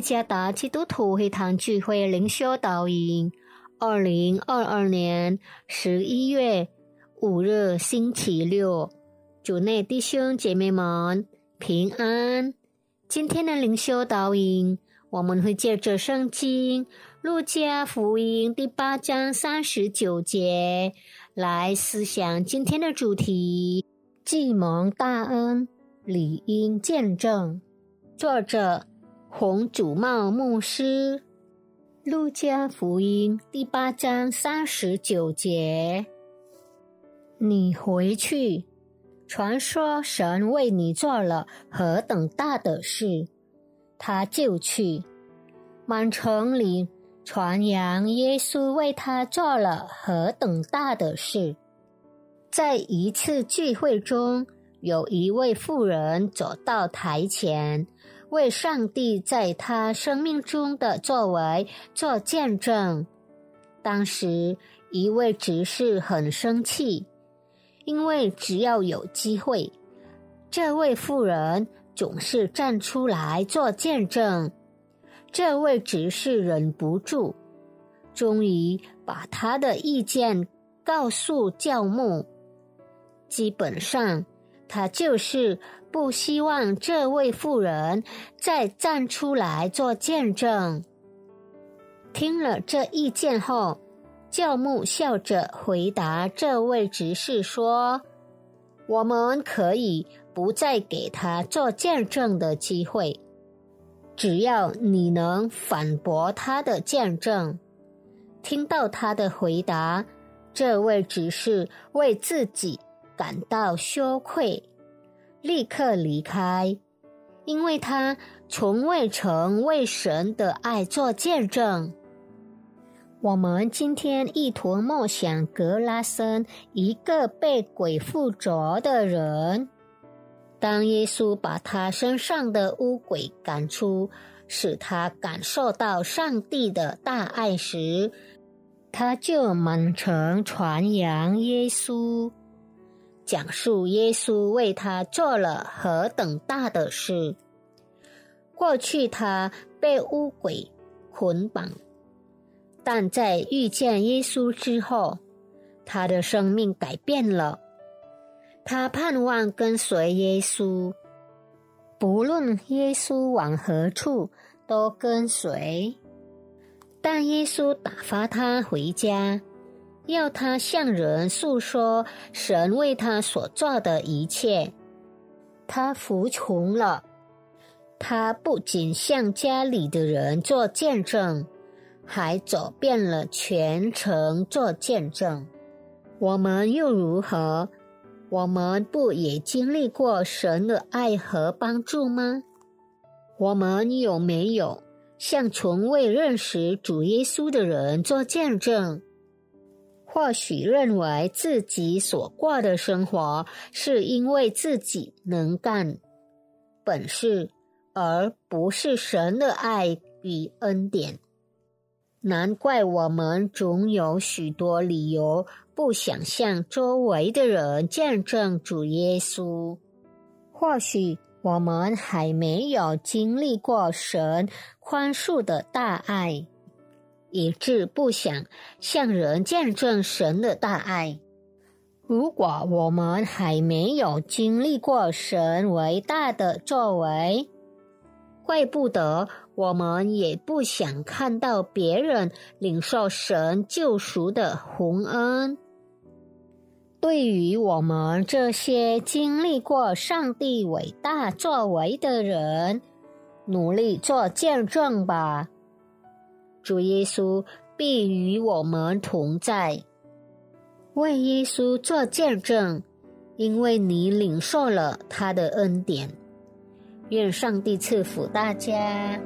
加达基督徒会堂聚会灵修导引，二零二二年十一月五日星期六，主内弟兄姐妹们平安。今天的灵修导引，我们会借着圣经路加福音第八章三十九节来思想今天的主题：既蒙大恩，理应见证。作者。红主帽牧师，《路加福音》第八章三十九节：你回去，传说神为你做了何等大的事，他就去满城里传扬耶稣为他做了何等大的事。在一次聚会中，有一位妇人走到台前。为上帝在他生命中的作为做见证。当时，一位执事很生气，因为只要有机会，这位妇人总是站出来做见证。这位执事忍不住，终于把他的意见告诉教牧。基本上，他就是。不希望这位妇人再站出来做见证。听了这意见后，教牧笑着回答这位执事说：“我们可以不再给他做见证的机会，只要你能反驳他的见证。”听到他的回答，这位执事为自己感到羞愧。立刻离开，因为他从未曾为神的爱做见证。我们今天一同默想格拉森，一个被鬼附着的人。当耶稣把他身上的污鬼赶出，使他感受到上帝的大爱时，他就满城传扬耶稣。讲述耶稣为他做了何等大的事。过去他被污鬼捆绑，但在遇见耶稣之后，他的生命改变了。他盼望跟随耶稣，不论耶稣往何处都跟随。但耶稣打发他回家。要他向人诉说神为他所做的一切，他服从了。他不仅向家里的人做见证，还走遍了全城做见证。我们又如何？我们不也经历过神的爱和帮助吗？我们有没有向从未认识主耶稣的人做见证？或许认为自己所过的生活是因为自己能干本事，而不是神的爱与恩典。难怪我们总有许多理由不想向周围的人见证主耶稣。或许我们还没有经历过神宽恕的大爱。以致不想向人见证神的大爱。如果我们还没有经历过神伟大的作为，怪不得我们也不想看到别人领受神救赎的洪恩。对于我们这些经历过上帝伟大作为的人，努力做见证吧。主耶稣必与我们同在，为耶稣做见证，因为你领受了他的恩典。愿上帝赐福大家。